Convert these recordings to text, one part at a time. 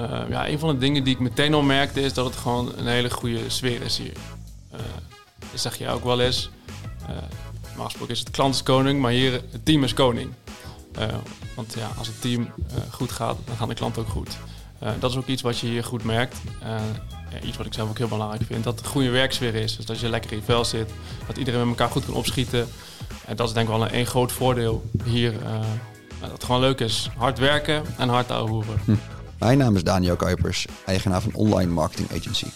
Eh, ja, een van de dingen die ik meteen al merkte is dat het gewoon een hele goede sfeer is hier. Eh, dat zeg je ook wel eens. Uh, normaal gesproken is het klant is koning, maar hier het team is koning. Want ja, als het team goed gaat, dan gaan de klanten ook goed. dat is ook iets wat je hier goed merkt. Iets wat ik zelf ook heel belangrijk vind. Dat het een goede werksfeer is. Dus dat je lekker in je vel zit. Dat iedereen met elkaar goed kan opschieten. En dat is denk ik wel een, een groot voordeel hier. dat het gewoon leuk is. Hard werken en hard ouwehoeren. Hm. Mijn naam is Daniel Kuipers, eigenaar van Online Marketing Agency.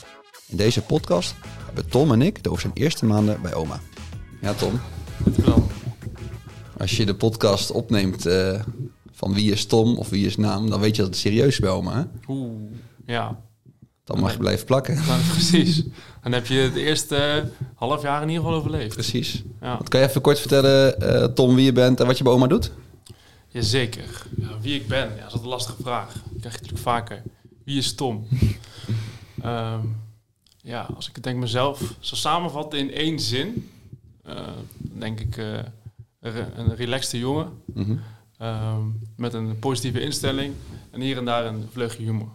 In deze podcast hebben Tom en ik het over zijn eerste maanden bij OMA. Ja, Tom. Als je de podcast opneemt uh, van wie is Tom of wie is naam, dan weet je dat het serieus is bij OMA. Hè? Oeh, ja. Dan mag je blijven plakken. Nou, precies. Dan heb je het eerste half jaar in ieder geval overleefd. Precies. Ja. Wat kan je even kort vertellen, uh, Tom, wie je bent en wat je bij OMA doet? Jazeker. Ja, wie ik ben, ja, dat is een lastige vraag. Dat krijg je natuurlijk vaker. Wie is Tom? um, ja, als ik het denk mezelf zou samenvatten in één zin, uh, denk ik uh, een relaxte jongen mm um, met een positieve instelling en hier en daar een vleugje humor.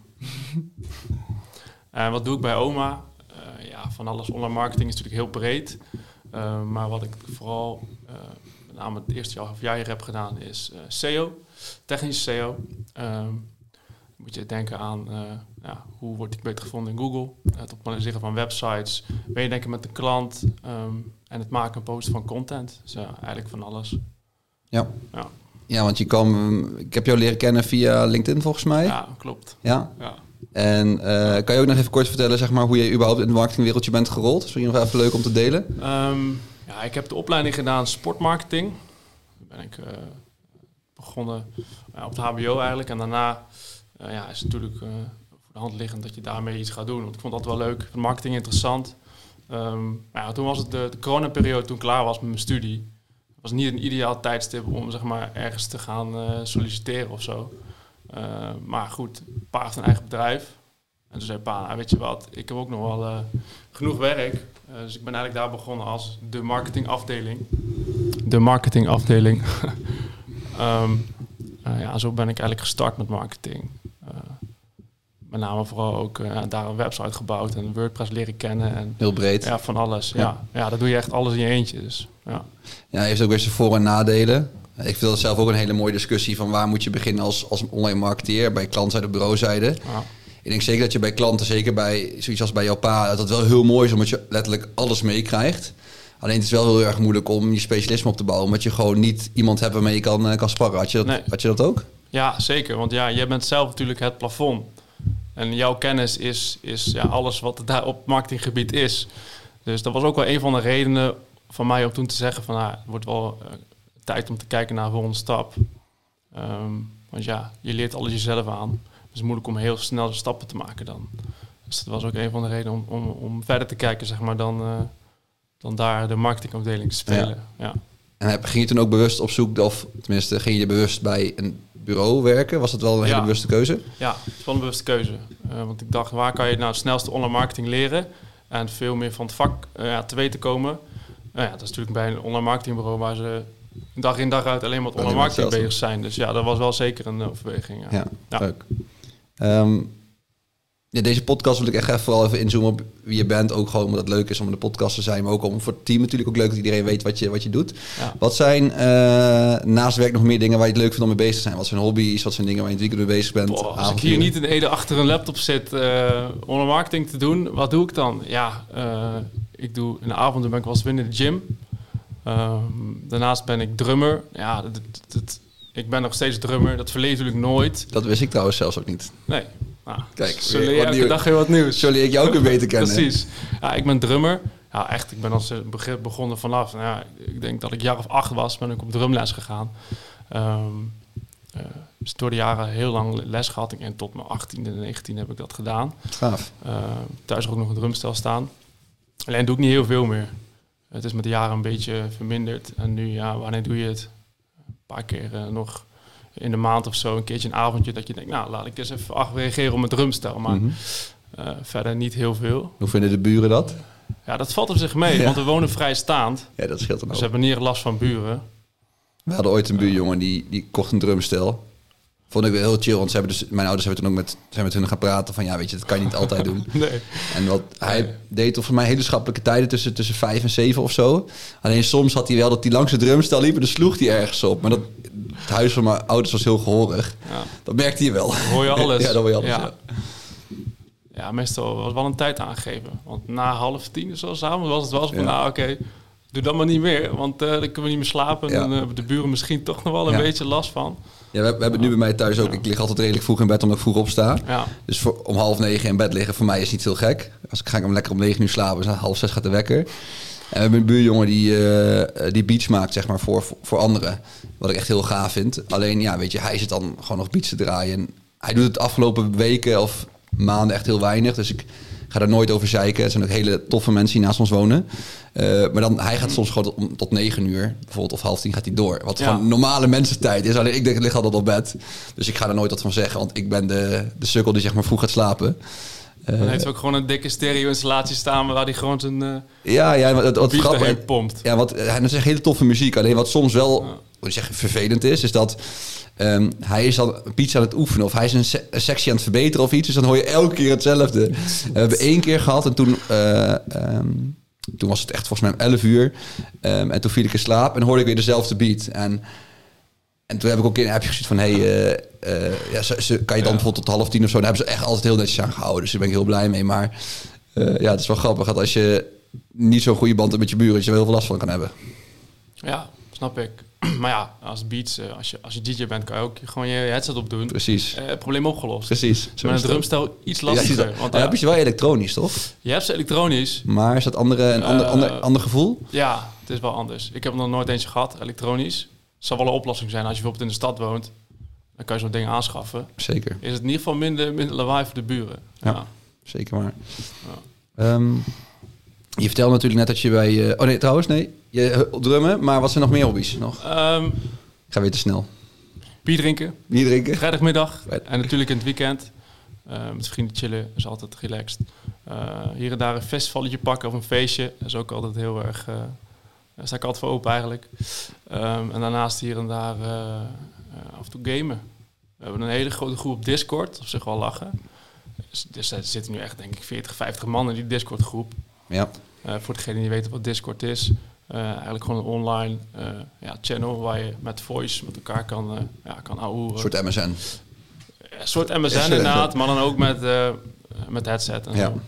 en wat doe ik bij oma? Uh, ja, van alles online marketing is natuurlijk heel breed. maar wat ik vooral name het eerste jaar of jaar heb gedaan, is uh, SEO, technische SEO. Um, moet je denken aan uh, ja, hoe word ik beter gevonden in Google, het optimaliseren van websites, meedenken met de klant um, en het maken en posten van content. Dus eigenlijk van alles. Ja. ja. Ja, want je kwam, ik heb jou leren kennen via LinkedIn volgens mij. Ja, klopt. Ja. ja. En uh, kan je ook nog even kort vertellen, zeg maar, hoe je überhaupt in het marketingwereldje bent gerold? Dat is misschien nog even leuk om te delen. Um, ja, ik heb de opleiding gedaan sportmarketing. Daar ben ik uh, begonnen op de HBO eigenlijk. En daarna uh, ja, is het natuurlijk voor de hand liggend dat je daarmee iets gaat doen. Want ik vond dat wel leuk, marketing interessant. Um, ja, toen was het de, de coronaperiode, toen ik klaar was met mijn studie. Het was niet een ideaal tijdstip om zeg maar, ergens te gaan solliciteren of zo. maar goed, pa heeft een eigen bedrijf. En toen zei pa, nou, weet je wat, ik heb ook nog wel genoeg werk. Eh, dus ik ben eigenlijk daar begonnen als de marketingafdeling. De marketingafdeling. um, ja, zo ben ik eigenlijk gestart met marketing. Uh, met name vooral ook daar een website gebouwd en WordPress leren kennen. En, Heel breed. Ja, van alles. Ja. ja, dat doe je echt alles in je eentje. Dus, ja. ja, heeft ook weer zijn voor- en nadelen. Ik vind dat zelf ook een hele mooie discussie van waar moet je beginnen als, als online marketeer, bij klantzijde of bureauzijde. Ja ik denk zeker dat je bij klanten, zeker bij zoiets als bij jouw pa, dat het wel heel mooi is omdat je letterlijk alles meekrijgt. Alleen het is wel heel erg moeilijk om je specialisme op te bouwen, omdat je gewoon niet iemand hebt waarmee je kan, eh, kan sparren. Had je, dat, had je dat ook? Ja, zeker. Want ja, jij bent zelf natuurlijk het plafond. En jouw kennis is, is ja, alles wat er daar op marketinggebied is. Dus dat was ook wel een van de redenen van mij om toen te zeggen van nou, het wordt wel uh, tijd om te kijken naar een volgende stap. Um, want ja, je leert alles jezelf aan is moeilijk om heel snel stappen te maken dan. Dus dat was ook een van de redenen om, om, om verder te kijken, zeg maar, dan, uh, dan daar de marketingafdeling te spelen. Ja. En ging je toen ook bewust op zoek, of tenminste, ging je bewust bij een bureau werken? Was dat wel een hele bewuste keuze? Ja, het was wel een bewuste keuze. Uh, want ik dacht, waar kan je nou het snelste online marketing leren? En veel meer van het vak uh, ja, te weten komen. Nou ja, dat is natuurlijk bij een online marketingbureau waar ze dag in dag uit alleen maar met online marketing bezig zijn. Dus ja, dat was wel zeker een overweging. Ja, ja, leuk. Um, ja, deze podcast wil ik echt even vooral even inzoomen op wie je bent. Ook gewoon omdat het leuk is om in de podcast te zijn. Maar ook om voor het team natuurlijk ook leuk dat iedereen weet wat je, wat je doet. Wat zijn uh, naast werk nog meer dingen waar je het leuk vindt om mee bezig te zijn? Wat zijn hobby's? Wat zijn dingen waar je het weekend mee bezig bent? Boah, als ik hier niet in Ede achter een laptop zit uh, online marketing te doen, wat doe ik dan? Ja, uh, ik doe in de avond ben ik wel eens in de gym. Ehm, daarnaast ben ik drummer. Ja, dat, dat ik ben nog steeds drummer. Dat verleed natuurlijk nooit. Dat wist ik trouwens zelfs ook niet. Nee. Nou, Kijk, zullen je elke dag weer wat nieuws. Zullen ik jou ook weer beter kennen? Precies. Ja, ik ben drummer. Ja, echt. Ik ben als begrip begonnen vanaf. Nou, ja, ik denk dat ik jaar of acht was, ben ik op drumles gegaan. Um, uh, dus door de jaren heel lang les gehad. En tot mijn 18e en 19e heb ik dat gedaan. Gaaf. Uh, thuis ook nog een drumstel staan. Alleen doe ik niet heel veel meer. Het is met de jaren een beetje verminderd. En nu, ja, wanneer doe je het? Paar keer uh, nog in de maand of zo een keertje een avondje dat je denkt, nou laat ik eens even ach, reageren op mijn drumstel. Maar mm uh, verder niet heel veel. Hoe vinden de buren dat? Ja, dat valt op zich mee, want we wonen vrijstaand. Ja, dat scheelt dan Dus we hebben niet last van buren. We hadden ooit een buurjongen die, die kocht een drumstel. Vond ik wel heel chill, want ze hebben dus, mijn ouders hebben toen ook met, zijn met hun gaan praten van ja, weet je, dat kan je niet altijd doen. Nee. En wat hij deed of voor mij hele schappelijke tijden tussen, tussen vijf en zeven of zo. Alleen soms had hij wel dat hij langs de drumstel liep en dan sloeg hij ergens op. Maar dat, het huis van mijn ouders was heel gehoorig. Ja. Dat merkte je wel. Hoor je alles? ja, dat hoor je alles. Ja. Ja. Ja, meestal was wel een tijd aangegeven. Want na half tien of zo s'avonds was het wel zo van, nou oké, doe dat maar niet meer. Want eh, dan kunnen we niet meer slapen. En Ja. dan hebben de buren misschien toch nog wel een beetje last van. Ja, we, we hebben het nu bij mij thuis ook. Ik lig altijd redelijk vroeg in bed omdat ik vroeg opsta. Ja, Dus voor, om half negen in bed liggen voor mij is niet heel gek. Als ik ga ik om lekker om negen uur slapen, dus half zes gaat de wekker. En we hebben een buurjongen die, eh, die beats maakt zeg maar, voor, voor, voor anderen. Wat ik echt heel gaaf vind. Alleen, ja, weet je, hij zit dan gewoon nog beats te draaien. En hij doet het de afgelopen weken of maanden echt heel weinig. Dus ik ga daar nooit over zeiken. Het zijn ook hele toffe mensen die naast ons wonen. Eh, maar dan, hij gaat soms gewoon tot, om- tot negen uur, bijvoorbeeld, of half tien gaat hij door. Wat Ja. gewoon normale mensentijd is. Alleen ik denk, ik lig altijd op bed. Dus ik ga er nooit wat van zeggen, want ik ben de, de sukkel die zeg maar vroeg gaat slapen. Eh, dan heeft hij ook gewoon een dikke stereo-installatie staan waar hij gewoon zijn eh ja, ja, wat, wat grappig. pompt. Ja, wat, hij dat is echt hele toffe muziek. Alleen wat soms wel, Ja. hoe zeg, vervelend is, is dat ehm, hij is dan een pizza aan het oefenen of hij is een, se- een sectie aan het verbeteren of iets. Dus dan hoor je elke keer hetzelfde. We hebben één keer gehad en toen, eh, ehm, toen was het echt volgens mij om 11 uur. Ehm, en toen viel ik in slaap en hoorde ik weer dezelfde beat. En, en toen heb ik ook in een appje gezien van, hey, eh, eh, ja, ze, ze- kan je dan Ja. bijvoorbeeld tot half tien of zo? Daar hebben ze echt altijd heel netjes aan gehouden. Dus daar ben ik heel blij mee. Maar ja, het is wel grappig dat als je niet zo'n goede band hebt met je buren, dat je er heel veel last van kan hebben. Ja, snap ik. Maar ja, als beats, eh, als je, als je DJ bent, kan je ook gewoon je headset opdoen. Precies. Eh, probleem opgelost. Precies. Is een drumstel iets Ja, lastiger. dat. want ja, heb je ze wel elektronisch, toch? je hebt ze elektronisch. Maar is dat andere, een ander, Eh, ander, ander gevoel? Ja, het is wel anders. Ik heb nog nooit eentje gehad, elektronisch. Het zal wel een oplossing zijn als je bijvoorbeeld in de stad woont. Dan kan je zo'n ding aanschaffen. Zeker. Is het in ieder geval minder, minder lawaai voor de buren. Ja. Ja. Zeker maar. Ehm, je vertelde natuurlijk net dat je bij... eh, oh nee, trouwens, nee. Je eh, drummen, maar wat zijn nog meer hobby's nog? Ehm, Ik ga weer te snel. bier drinken, Bier drinken? vrijdagmiddag en natuurlijk in het weekend. Eh, met vrienden chillen is altijd relaxed. Eh, hier en daar een festivalletje pakken of een feestje. Dat is ook altijd heel erg... eh, daar sta ik altijd voor open eigenlijk. Ehm, en daarnaast hier en daar af en toe gamen. We hebben een hele grote groep op Discord. Op zich wel lachen. Dus, dus er zitten nu echt denk ik 40, 50 man in die Discord groep. Ja. Voor degenen die weten wat Discord is. Eh, eigenlijk gewoon een online eh, ja, channel waar je met voice met elkaar kan, eh ja, kan. Een soort MSN. Een soort MSN inderdaad, maar dan ook met, met headset en Ja. zo.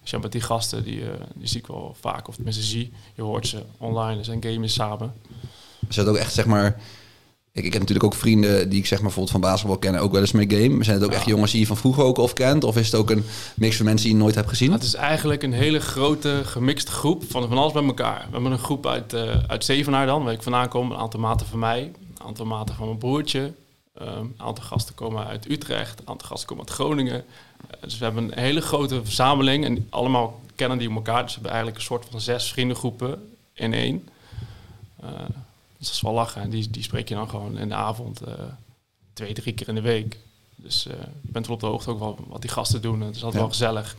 Dus ja, met die gasten, die, die zie ik wel vaak, of tenminste zie. Je hoort ze online, dus en gamen samen. Is dat ook echt, zeg maar... Ik, ik heb natuurlijk ook vrienden die ik zeg maar bijvoorbeeld van basketbal kennen, ook wel eens mee game. Maar zijn het ook echt jongens die je van vroeger ook of kent? Of is het ook een mix van mensen die je nooit hebt gezien? Het is eigenlijk een hele grote gemixte groep van van alles bij elkaar. We hebben een groep uit, eh uit Zevenaar dan, waar ik vandaan kom. Een aantal maten van mij, een aantal maten van mijn broertje. Ehm, een aantal gasten komen uit Utrecht, een aantal gasten komen uit Groningen. Eh, dus we hebben een hele grote verzameling en allemaal kennen die elkaar. Dus we hebben eigenlijk een soort van zes vriendengroepen in één. Eh, dat is wel lachen. En die, die spreek je dan gewoon in de avond eh, twee, drie keer in de week. Dus eh, je bent wel op de hoogte ook wel wat die gasten doen. Het is altijd Ja. wel gezellig.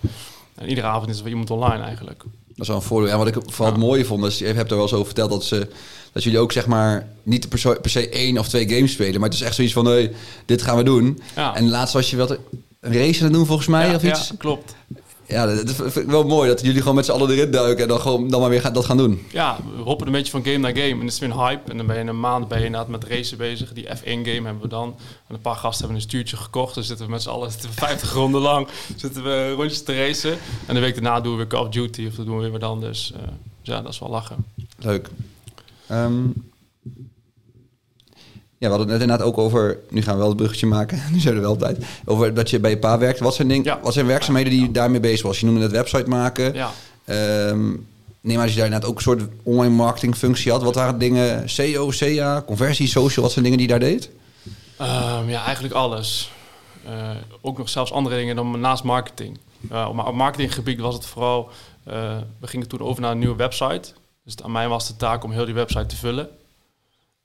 En iedere avond is er iemand online eigenlijk. Dat is wel een voordeel. En wat ik vooral het mooie vond, is, je hebt er wel zo over verteld dat ze dat jullie ook zeg maar niet per se, per se één of twee games spelen, maar het is echt zoiets van, hey, dit gaan we doen. Ja, En laatst was je wel een race aan het doen volgens mij ja, of iets. ja, klopt. Ja, dat vind ik wel mooi dat jullie gewoon met z'n allen erin duiken en dan gewoon dan maar weer gaan, dat gaan doen. Ja, we hoppen een beetje van game naar game. En het is weer een hype. En dan ben je een maand ben je inderdaad met racen bezig. Die F1-game hebben we dan. En een paar gasten hebben een stuurtje gekocht. Dus zitten we met z'n allen zitten we 50 ronden lang zitten we rondjes te racen. En de week daarna doen we weer Call of Duty. Of dat doen we weer anders. Eh, dus ja, dat is wel lachen. Leuk. Ehm, we hadden het net inderdaad ook over, nu gaan we wel het bruggetje maken, nu zijn we er wel op tijd, over dat je bij je pa werkt. Wat zijn, ding, wat zijn werkzaamheden die je daarmee bezig was? Je noemde het website maken. Ja, Ehm, neem dat je daar inderdaad ook een soort online marketing functie had. Wat waren dingen, SEO, CA, conversie, social, wat zijn dingen die je daar deed? Ehm, ja eigenlijk alles. Eh, ook nog zelfs andere dingen dan naast marketing. Eh, op op marketinggebied was het vooral... eh, we gingen toen over naar een nieuwe website. Dus aan mij was de taak om heel die website te vullen.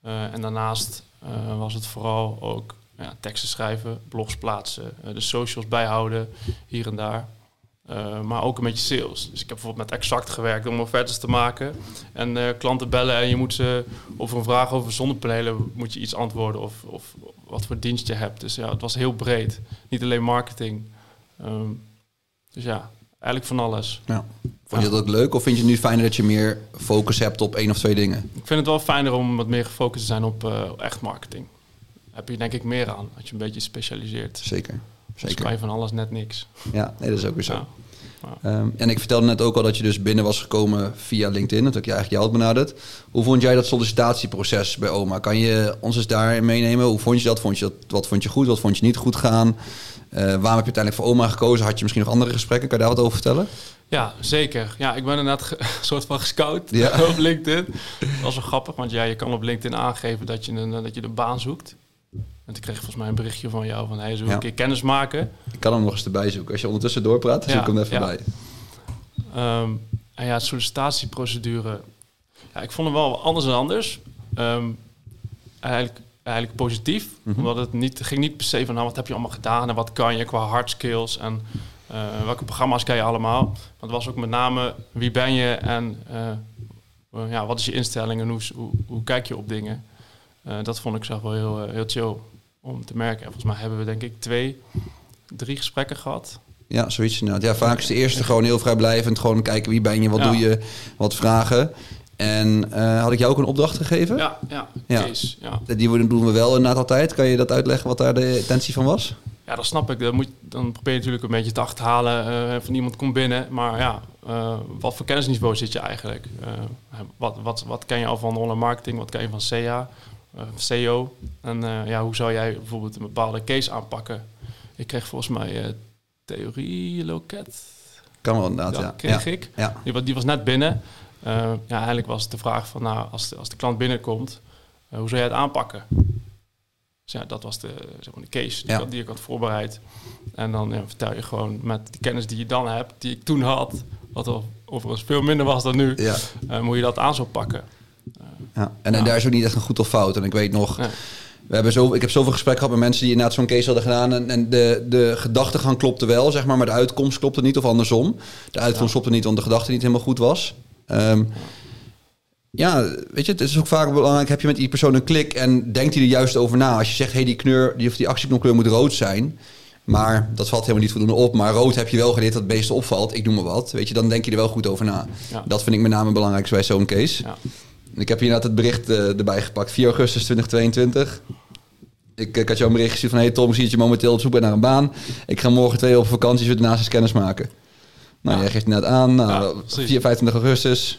Eh, en daarnaast eh, was het vooral ook ja, teksten schrijven, blogs plaatsen, eh, de socials bijhouden, hier en daar. Maar ook een beetje sales. Dus ik heb bijvoorbeeld met Exact gewerkt om offertes te maken. En klanten bellen en je moet ze over een vraag over zonnepanelen moet je iets antwoorden. Of, of wat voor dienst je hebt. Dus ja, het was heel breed. Niet alleen marketing. Ehm, dus ja, eigenlijk van alles. Ja. Vond je dat ook leuk of vind je het nu fijner dat je meer focus hebt op één of twee dingen? Ik vind het wel fijner om wat meer gefocust te zijn op uh, echt marketing. Daar heb je denk ik meer aan, als je een beetje specialiseert. Zeker. Zeker. kan je van alles net niks. Ja, nee, dat is ook weer zo. Ja. Ehm, en ik vertelde net ook al dat je dus binnen was gekomen via LinkedIn. Dat ik je eigenlijk jou had benaderd. Hoe vond jij dat sollicitatieproces bij OMA? Kan je ons eens daarin meenemen? Hoe vond je dat? Vond je dat wat vond je goed? Wat vond je niet goed gaan? Uh, waarom heb je uiteindelijk voor OMA gekozen? Had je misschien nog andere gesprekken? Kan je daar wat over vertellen? Ja, zeker. Ja, ik ben inderdaad een soort van gescout op LinkedIn. Dat was wel grappig, want ja, je kan op LinkedIn aangeven dat je een, dat je een baan zoekt. En toen kreeg ik volgens mij een berichtje van jou van... hij hey, een keer kennis maken? Ik kan hem nog eens erbij zoeken. Als je ondertussen doorpraat, dan zoek ik hem even bij. Um, en ja, sollicitatieprocedure... Ja, ik vond hem wel anders dan anders. Um, eigenlijk, eigenlijk positief. Mhm. Omdat het niet, ging niet per se van... nou, wat heb je allemaal gedaan en wat kan je qua hard skills... en uh, welke programma's kan je allemaal. Maar het was ook met name wie ben je en... Uh, ja, wat is je instelling en hoe, hoe, hoe kijk je op dingen... Dat vond ik zelf wel heel, heel chill om te merken. En volgens mij hebben we denk ik twee, drie gesprekken gehad. Ja, zoiets inderdaad. Ja, vaak is de eerste gewoon heel vrijblijvend. Gewoon kijken wie ben je, wat doe je, wat vragen. En uh, had ik jou ook een opdracht gegeven? Ja, ja, ja. Case, ja. Die doen we wel inderdaad altijd. Kan je dat uitleggen wat daar de intentie van was? Ja, dat snap ik. Dan, moet, dan probeer je natuurlijk een beetje te achterhalen uh, van iemand komt binnen. Maar ja, uh, wat voor kennisniveau zit je eigenlijk? wat, wat, wat ken je al van online marketing? Wat ken je van SEA? CEO. En ja, hoe zou jij bijvoorbeeld een bepaalde case aanpakken? Ik kreeg volgens mij theorie loket. Kan wel inderdaad, ja. kreeg ik. Ja. Die, was, die was net binnen. Ja, eigenlijk was het de vraag van, nou, als de, als de klant binnenkomt, hoe zou jij het aanpakken? Dus ja, dat was de, zeg maar, de case die, ja. ik, die ik had voorbereid. En dan ja, vertel je gewoon met de kennis die je dan hebt, die ik toen had, wat er overigens veel minder was dan nu, ja. moet je dat aan zo pakken. Ja. En, en daar is ook niet echt een goed of fout. En ik weet nog, we hebben zo, ik heb zoveel gesprekken gehad met mensen die inderdaad zo'n case hadden gedaan. En, en de, de gedachtegang klopte wel, zeg maar, maar de uitkomst klopte niet of andersom. De uitkomst klopte niet, want de gedachte niet helemaal goed was. Um, ja, weet je, het is ook vaak belangrijk. Heb je met die persoon een klik en denkt hij er juist over na? Als je zegt, hey, die kneur, die, of die actieknopkleur moet rood zijn. Maar dat valt helemaal niet voldoende op. Maar rood heb je wel geleerd dat het meeste opvalt. Ik noem maar wat. Weet je, dan denk je er wel goed over na. Dat vind ik met name belangrijk bij zo'n case. Ja. Ik heb hier inderdaad het bericht uh, erbij gepakt. 4 augustus 2022. Ik, ik, had jou een bericht gestuurd van... Hey Tom, zie dat je momenteel op zoek bent naar een baan. Ik ga morgen twee op vakantie, naast eens kennis maken. Nou, ja. jij geeft net aan. Nou, ja, 4, 25 augustus.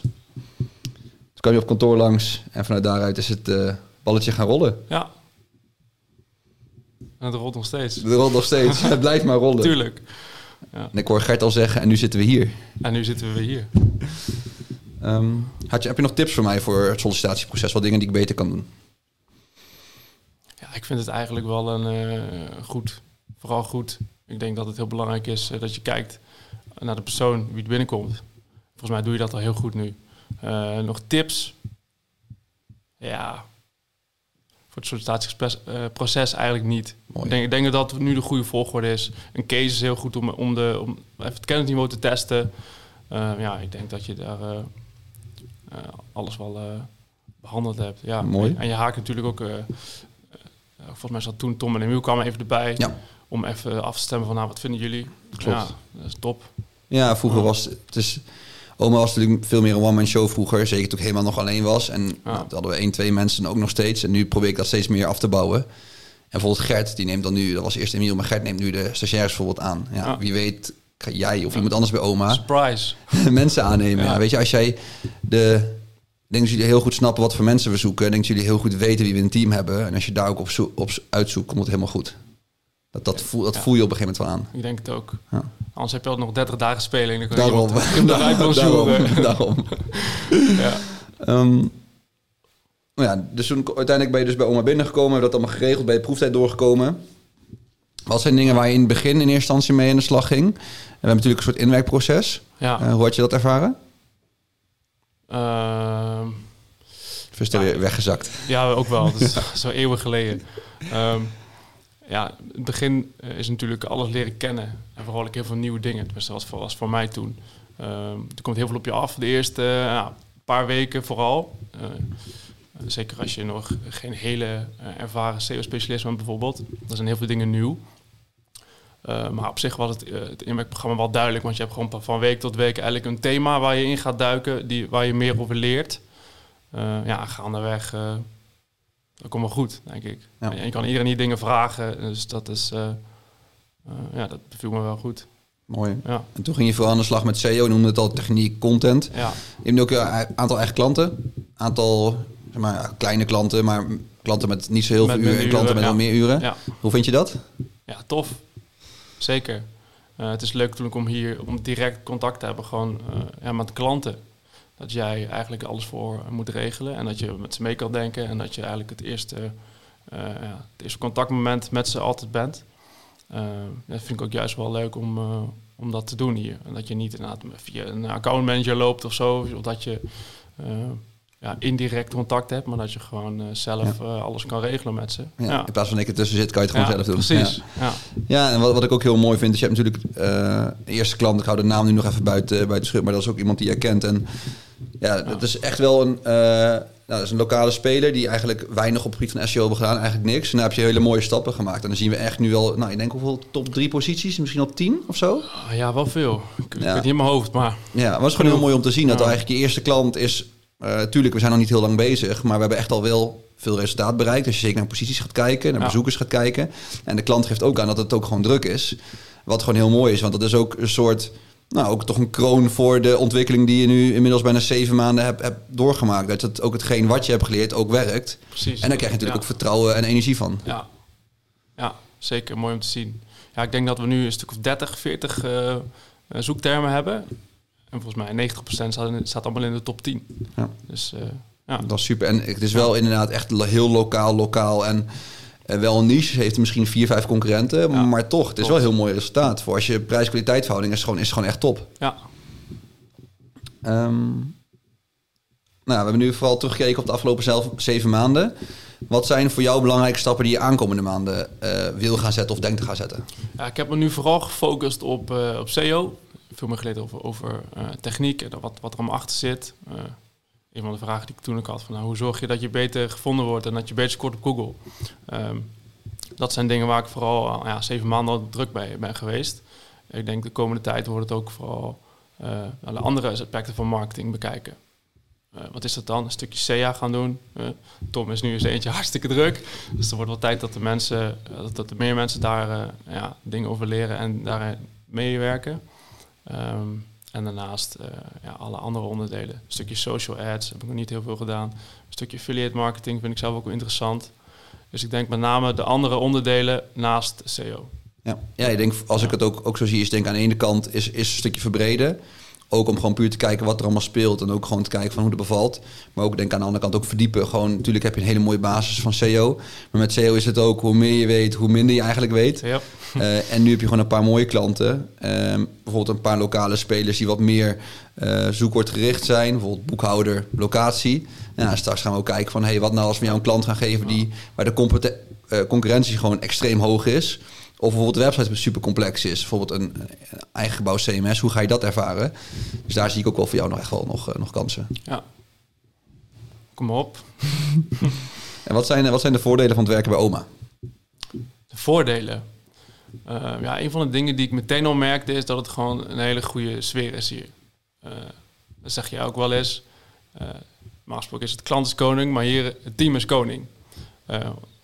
Toen kwam je op kantoor langs. En vanuit daaruit is het uh, balletje gaan rollen. Ja. En het rolt nog steeds. Het rolt nog steeds. het blijft maar rollen. Tuurlijk. Ja. En ik hoor Gert al zeggen, en nu zitten we hier. En nu zitten we weer hier. Um, had je, heb je nog tips voor mij voor het sollicitatieproces? Wat dingen die ik beter kan doen? Ja, ik vind het eigenlijk wel een uh, goed. Vooral goed. Ik denk dat het heel belangrijk is uh, dat je kijkt naar de persoon wie er binnenkomt. Volgens mij doe je dat al heel goed nu. Uh, nog tips? Ja, voor het sollicitatieproces eigenlijk niet. Ik denk, ik denk dat dat nu de goede volgorde is. Een case is heel goed om, om, de, om even het kennisniveau te testen. ja, ik denk dat je daar eh, alles wel eh, behandeld hebt. Ja, Mooi. En je haakt natuurlijk ook... Eh, volgens mij zat toen Tom en Emiel kwamen even erbij... Ja. om even af te stemmen van... nou, wat vinden jullie? Klopt. Ja, dat is top. Ja, vroeger was het... Dus, Oma was natuurlijk veel meer een one-man show vroeger. Zeker toen ik helemaal nog alleen was. En ja. nou, hadden we één, twee mensen ook nog steeds. En nu probeer ik dat steeds meer af te bouwen. En bijvoorbeeld Gert, die neemt dan nu... Dat was eerst Emiel, maar Gert neemt nu de stagiairs bijvoorbeeld aan. Ja, Wie weet ga jij of iemand anders bij oma... Surprise. mensen aannemen. Ja. Weet je, als jij de... denk dat jullie heel goed snappen wat voor mensen we zoeken. denk dat jullie heel goed weten wie we in een team hebben. En als je daar ook op, zo, op uitzoekt, komt het helemaal goed. Dat, dat, voel, dat voel je op een gegeven moment wel aan. Ik denk het ook. Ja. Anders heb je al nog 30 dagen spelen. En dan daarom. Je daarom. daarom. daarom. ja. Um, nou ja, dus toen uiteindelijk ben je dus bij oma binnengekomen. Hebben dat allemaal geregeld. Bij de proeftijd doorgekomen. Wat zijn dingen waar je in het begin in eerste instantie mee aan de slag ging? we hebben natuurlijk een soort inwerkproces. Ja. Uh, hoe had je dat ervaren? Uh, ja, weggezakt? Ja, ook wel. Dat is zo eeuwen geleden. Um, ja, het begin eh, is natuurlijk alles leren kennen. En vooral ook heel veel nieuwe dingen. Dus dat was voor, was voor mij toen. Um, er komt heel veel op je af. De eerste uh, paar weken vooral. Uh, zeker als je nog geen hele ervaren SEO-specialist bent bijvoorbeeld. Dan zijn heel veel dingen nieuw. Maar op zich was het, het inwerkprogramma wel duidelijk, want je hebt gewoon van week tot week eigenlijk een thema waar je in gaat duiken, die, waar je meer over leert. ja, gaandeweg dat komt wel goed, denk ik. Ja. En je kan iedereen die dingen vragen, dus dat is, uh, uh, ja, dat beviel me wel goed. Mooi. Ja. En toen ging je vooral aan de slag met SEO, noemde het al techniek, content. Ja. Je hebt ook een aantal eigen klanten, aantal zeg maar, kleine klanten, maar klanten met niet zo heel veel uren en klanten met wel meer uren. Hoe vind je dat? Ja, tof. Zeker. Uh, het is leuk natuurlijk om hier om direct contact te hebben gewoon ja, met klanten dat jij eigenlijk alles voor moet regelen en dat je met ze mee kan denken en dat je eigenlijk het eerste, uh, ja, het eerste contactmoment met ze altijd bent. Dat vind ik ook juist wel leuk om, om dat te doen hier. En dat je niet inderdaad via een accountmanager loopt of zo, of dat je ja, indirect contact hebt, maar dat je gewoon zelf alles kan regelen met ze. Ja, In plaats van ik ertussen zit, kan je het gewoon zelf doen. Precies. Ja, ja. en wat, wat ik ook heel mooi vind, is je hebt natuurlijk de eerste klant, ik hou de naam nu nog even buiten, buiten schut, maar dat is ook iemand die je kent. En ja, dat is echt wel een, uh, nou, dat is een lokale speler die eigenlijk weinig op het gebied van SEO hebben gedaan. Eigenlijk niks. En daar heb je hele mooie stappen gemaakt. En dan zien we echt nu wel, nou, ik denk hoeveel top drie posities, misschien al tien of zo. Ja, wel veel. Ik, ja. niet in mijn hoofd, maar... Ja, maar het is gewoon heel mooi om te zien dat eigenlijk je eerste klant is... Uh, tuurlijk, we zijn nog niet heel lang bezig, maar we hebben echt al wel veel resultaat bereikt. Als je zeker naar posities gaat kijken, naar bezoekers gaat kijken. En de klant geeft ook aan dat het ook gewoon druk is. Wat gewoon heel mooi is, want dat is ook een soort nou, ook toch een kroon voor de ontwikkeling die je nu inmiddels bijna zeven maanden hebt, hebt doorgemaakt. Dat het ook hetgeen wat je hebt geleerd ook werkt. Precies. En daar krijg je natuurlijk ook vertrouwen en energie van. Ja. ja, zeker. Mooi om te zien. Ja, ik denk dat we nu een stuk of 30, 40 uh, zoektermen hebben. En volgens mij 90% staat, staat allemaal in de top 10. Ja. Dus uh, ja. Dat is super. En het is wel inderdaad echt heel lokaal, lokaal. En en wel een niche, heeft misschien vier, vijf concurrenten. maar toch, het is wel een heel mooi resultaat. Voor als je prijs-kwaliteit verhouding is, gewoon, is gewoon echt top. Ja. Um, nou, we hebben nu vooral teruggekeken op de afgelopen zelf, zeven maanden. Wat zijn voor jou belangrijke stappen die je aankomende maanden uh, wil gaan zetten of denkt te gaan zetten? Ja, ik heb me nu vooral gefocust op, uh, op SEO. Veel meer geleden over, over uh, techniek en wat, wat er allemaal achter zit een van de vragen die ik toen ook had. Van, nou, hoe zorg je dat je beter gevonden wordt en dat je beter scoort op Google? Um, dat zijn dingen waar ik vooral ja, zeven maanden druk bij ben geweest. Ik denk de komende tijd wordt het ook vooral uh, de andere aspecten van marketing bekijken. Wat is dat dan? Een stukje SEA gaan doen. Tom is nu eens eentje hartstikke druk. Dus er wordt wel tijd dat de mensen, dat, er meer mensen daar ja, dingen over leren en daar meewerken. Um, en daarnaast uh, ja, alle andere onderdelen. Een stukje social ads heb ik nog niet heel veel gedaan. Een stukje affiliate marketing vind ik zelf ook wel interessant. Dus ik denk met name de andere onderdelen naast SEO. Ja, ja ik denk als ik het ook, ook zo zie, is denk aan de ene kant is, is een stukje verbreden. Ook om gewoon puur te kijken wat er allemaal speelt. En ook gewoon te kijken van hoe het bevalt. Maar ook denk aan de andere kant ook verdiepen. Gewoon, natuurlijk heb je een hele mooie basis van SEO. Maar met SEO is het ook hoe meer je weet, hoe minder je eigenlijk weet. Ja. Uh, en nu heb je gewoon een paar mooie klanten. Uh, bijvoorbeeld een paar lokale spelers die wat meer uh, zoekwoordgericht zijn. Bijvoorbeeld boekhouder, locatie. Nou, straks gaan we ook kijken van hey, wat nou als we jou een klant gaan geven die, waar de uh, concurrentie gewoon extreem hoog is. Of bijvoorbeeld de website super complex is. Bijvoorbeeld een, eigen gebouw CMS. Hoe ga je dat ervaren? Dus daar zie ik ook wel voor jou nog echt wel nog, nog kansen. Ja. Kom op. en wat zijn, wat zijn de voordelen van het werken bij oma? De voordelen? Uh, ja, een van de dingen die ik meteen al merkte is dat het gewoon een hele goede sfeer is hier. Uh, dat zeg je ook wel eens. Uh, gesproken is het klant is koning, maar hier het team is koning.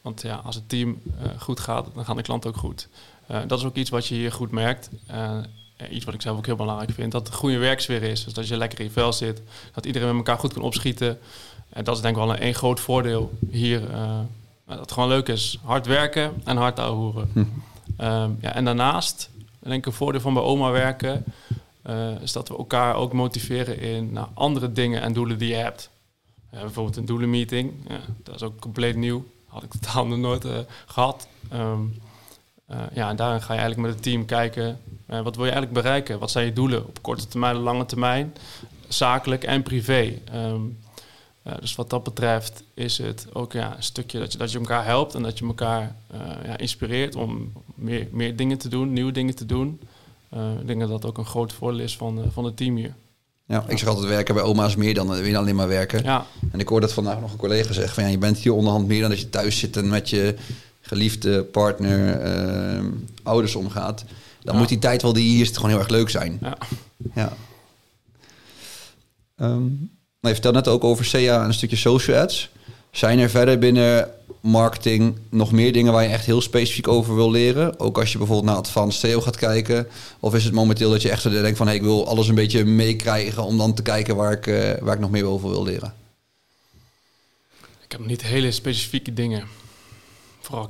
Want ja, als het team goed gaat, dan gaan de klanten ook goed. dat is ook iets wat je hier goed merkt. iets wat ik zelf ook heel belangrijk vind, dat het een goede werksfeer is. Dus dat je lekker in je vel zit, dat iedereen met elkaar goed kan opschieten. En dat is denk ik wel een, een groot voordeel hier. dat het gewoon leuk is. Hard werken en hard ouwehoeren. Hm. Ehm, ja, en daarnaast, denk ik, een voordeel van bij oma werken, uh, is dat we elkaar ook motiveren in nou, andere dingen en doelen die je hebt. Uh, bijvoorbeeld een doelenmeeting, ja, dat is ook compleet nieuw. Had ik totaal nog nooit uh, gehad. Um, ja, en daarin ga je eigenlijk met het team kijken, wat wil je eigenlijk bereiken? Wat zijn je doelen op korte termijn, lange termijn, zakelijk en privé? Um, dus wat dat betreft is het ook ja, een stukje dat je, dat je elkaar helpt en dat je elkaar ja, inspireert om meer, meer dingen te doen, nieuwe dingen te doen. Ik denk dat dat ook een groot voordeel is van, van het team hier. Ja, ik zeg altijd werken bij oma's meer dan weer alleen maar werken. Ja. En ik hoorde dat vandaag nog een collega zeggen van ja, je bent hier onderhand meer dan dat je thuis zit en met je geliefde partner, eh, ouders omgaat. Dan Ja. moet die tijd wel die hier zit gewoon heel erg leuk zijn. Ja. Ja. Ehm, nou, je vertelde net ook over SEA en een stukje social ads. Zijn er verder binnen marketing nog meer dingen waar je echt heel specifiek over wil leren? Ook als je bijvoorbeeld naar advanced SEO gaat kijken. Of is het momenteel dat je echt denkt van... Ik wil alles een beetje meekrijgen om dan te kijken waar ik, eh, waar ik nog meer over wil leren? Ik heb niet hele specifieke dingen. Vooral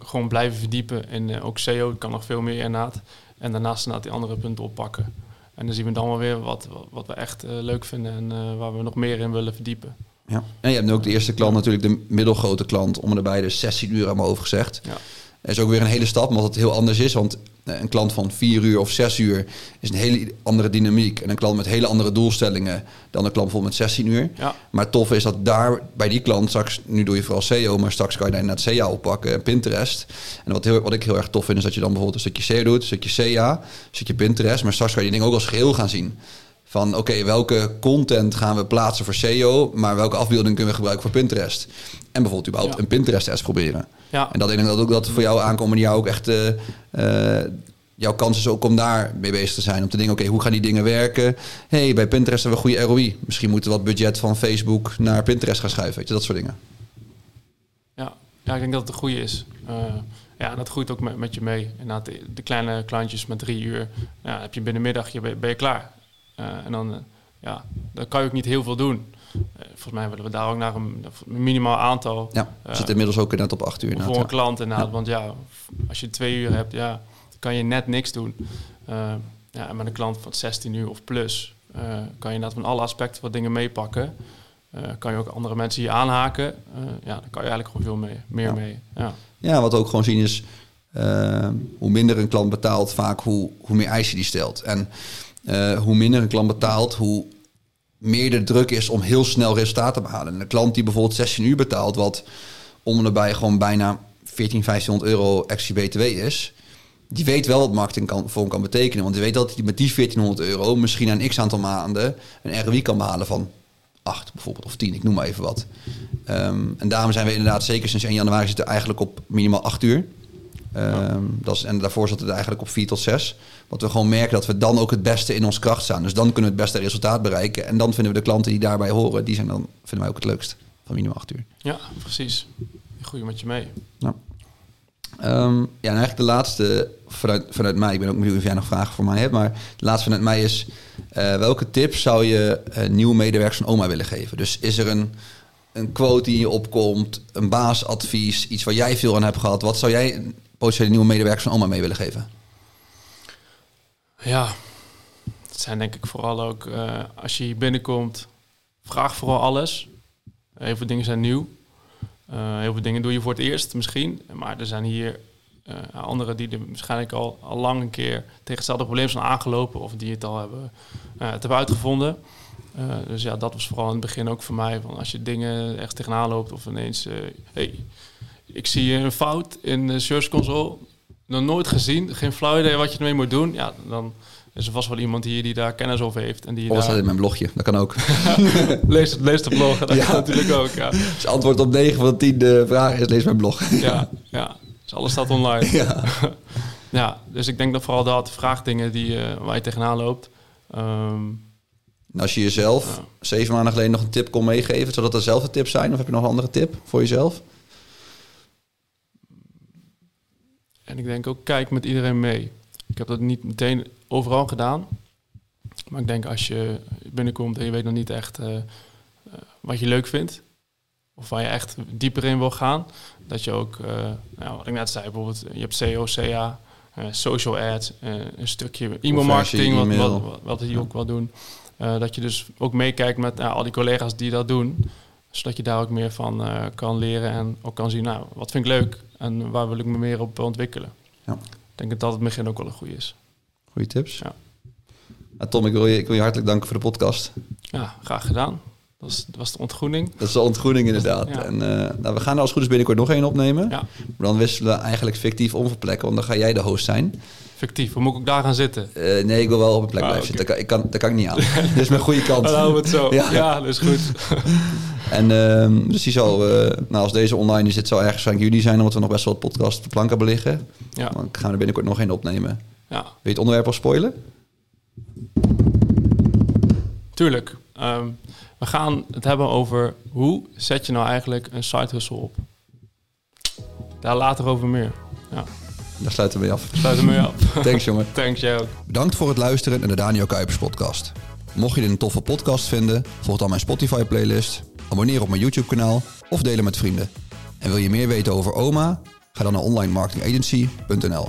gewoon blijven verdiepen. En eh, ook SEO kan nog veel meer inderdaad. En daarnaast inderdaad die andere punten oppakken. En dan zien we dan wel weer wat, wat, we echt eh, leuk vinden en waar we nog meer in willen verdiepen. Ja. En je hebt nu ook de eerste klant, natuurlijk de middelgrote klant, om erbij de 16 uur aan mijn hoofd gezegd. Ja. Dat is ook weer een hele stap, omdat het heel anders is. Want eh, een klant van 4 uur of 6 uur is een hele andere dynamiek. En een klant met hele andere doelstellingen dan een klant bijvoorbeeld met 16 uur. Ja, Maar tof is dat daar bij die klant straks, nu doe je vooral SEO, maar straks kan je daar inderdaad SEA oppakken en Pinterest. En wat, heel, wat ik heel erg tof vind is dat je dan bijvoorbeeld een stukje SEO doet, een stukje SEA, een stukje Pinterest. Maar straks kan je die dingen ook als geheel gaan zien. Van oké, welke content gaan we plaatsen voor SEO, maar welke afbeelding kunnen we gebruiken voor Pinterest? En bijvoorbeeld überhaupt Ja. een Pinterest-test proberen. ja, En dat ik dat ook dat voor jou aankomende jaar ook echt eh, eh, jouw kans is ook om daar mee bezig te zijn. Om te denken, oké, hoe gaan die dingen werken? hey, bij Pinterest hebben we goede ROI. Misschien moeten we wat budget van Facebook naar Pinterest gaan schuiven. Weet je, dat soort dingen. ja. ja, ik denk dat het een goede is. Eh, ja, dat groeit ook met, met je mee. Inderdaad, de, de kleine klantjes met drie uur, ja, heb je binnenmiddag, je ben, ben je klaar. Eh, en dan, eh, ja, dan kan je ook niet heel veel doen. Eh, volgens mij willen we daar ook naar een, minimaal aantal Ja, zitten inmiddels ook net op acht uur. voor een ja. klant inderdaad. Ja. Want ja, als je twee uur hebt, ja, kan je net niks doen. Ja, en met een klant van 16 uur of plus kan je inderdaad van alle aspecten wat dingen meepakken. Kan je ook andere mensen hier aanhaken. Ja, dan kan je eigenlijk gewoon veel mee, meer Ja. mee. Ja. Ja, wat we ook gewoon zien is, hoe minder een klant betaalt, vaak hoe, hoe meer eisen die stelt. En eh, hoe minder een klant betaalt, hoe meer de druk is om heel snel resultaten te behalen. En een klant die bijvoorbeeld 16 uur betaalt, wat om en nabij gewoon bijna 14, 1500 euro extra BTW is, die weet wel wat marketing kan, voor hem kan betekenen. Want die weet dat hij met die 1400 euro misschien na een x aantal maanden een ROI kan behalen van 8 bijvoorbeeld, of 10, ik noem maar even wat. Ehm, en daarom zijn we inderdaad, zeker sinds 1 januari, zitten eigenlijk op minimaal 8 uur. Ehm, dat is, en daarvoor zat het eigenlijk op 4 tot 6. Want we gewoon merken dat we dan ook het beste in ons kracht staan. Dus dan kunnen we het beste resultaat bereiken. En dan vinden we de klanten die daarbij horen, die zijn dan, vinden wij ook het leukst. Van minimaal 8 uur. ja, precies. Die groeien met je mee. Nou. Ehm, ja, en eigenlijk de laatste vanuit, vanuit mij. Ik ben ook benieuwd of jij nog vragen voor mij hebt. Maar de laatste vanuit mij is... eh, welke tips zou je eh, nieuwe medewerkers van oma willen geven? Dus is er een, een quote die je opkomt, een baasadvies, iets waar jij veel aan hebt gehad? Wat zou jij een potentiële nieuwe medewerkers van oma mee willen geven? Ja, het zijn denk ik vooral ook, eh, als je hier binnenkomt, vraag vooral alles. Heel veel dingen zijn nieuw. Eh, heel veel dingen doe je voor het eerst misschien. Maar er zijn hier eh anderen die er waarschijnlijk al, al lang een keer tegen hetzelfde probleem zijn aangelopen. Of die het al hebben, hebben uitgevonden. Dus ja, dat was vooral in het begin ook voor mij. Van als je dingen echt tegenaan loopt of ineens... hey, ik zie een fout in de Search Console. Nog nooit gezien. Geen flauw idee wat je ermee moet doen. Ja, dan is er vast wel iemand hier die daar kennis over heeft. En die Of daar... in mijn blogje? Dat kan ook. leest, het, leest de blog. Dat Ja. kan natuurlijk ook, ja. Dus antwoord op 9 van de 10 de vragen is lees mijn blog. Ja, ja. Dus alles staat online. ja. Ja, dus ik denk dat vooral dat vraagdingen die, eh, waar je tegenaan loopt. Ehm, En als je jezelf Ja. zeven maanden geleden nog een tip kon meegeven, zou dat dezelfde tips zijn? Of heb je nog een andere tip voor jezelf? En ik denk ook, kijk met iedereen mee. Ik heb dat niet meteen overal gedaan. Maar ik denk als je binnenkomt en je weet nog niet echt eh, eh, wat je leuk vindt. Of waar je echt dieper in wil gaan. Dat je ook, eh, nou, wat ik net zei, bijvoorbeeld je hebt SEO, CA, social ads, een stukje e-mail marketing, wat, wat, wat, wat die ook wel doen. Dat je dus ook meekijkt met al die collega's die dat doen. Zodat je daar ook meer van kan leren en ook kan zien, nou, wat vind ik leuk en waar wil ik me meer op ontwikkelen. Ja. Ik denk dat dat het begin ook wel een goede is. Goeie tips. Ja. Tom, ik wil, je, ik wil je hartelijk danken voor de podcast. Ja, graag gedaan. Dat was, dat was de ontgroening. Dat is de ontgroening inderdaad. Ja. En eh, nou, we gaan er als goed is binnenkort nog één opnemen. Ja, Maar dan wisselen we eigenlijk fictief om van plekken, want dan ga jij de host zijn. Fictief. Hoe moet ik ook daar gaan zitten? Eh, nee, ik wil wel op een plek Ah, blijven oké. zitten. Daar kan, ik kan, daar kan ik niet aan. Dit is mijn goede kant. Dan houden we het zo. Ja. Ja, dat is goed. En ehm, dus die zal, eh, nou als deze online is, dit zal ergens van juli zijn, omdat we nog best wel wat podcast op de plank hebben liggen. Ja. Dan gaan we er binnenkort nog één opnemen. ja, Wil je het onderwerp al spoilen? tuurlijk. Ehm, we gaan het hebben over hoe zet je nou eigenlijk een side hustle op. Daar later over meer. Ja, Daar sluiten we mee af. sluit hem mee af. Thanks jongen. Thanks, jij ook. Bedankt voor het luisteren naar de Daniel Kuipers podcast. Mocht je dit een toffe podcast vinden, volg dan mijn Spotify playlist, abonneer op mijn YouTube kanaal of deel hem met vrienden. En wil je meer weten over OMA? Ga dan naar onlinemarketingagency.nl.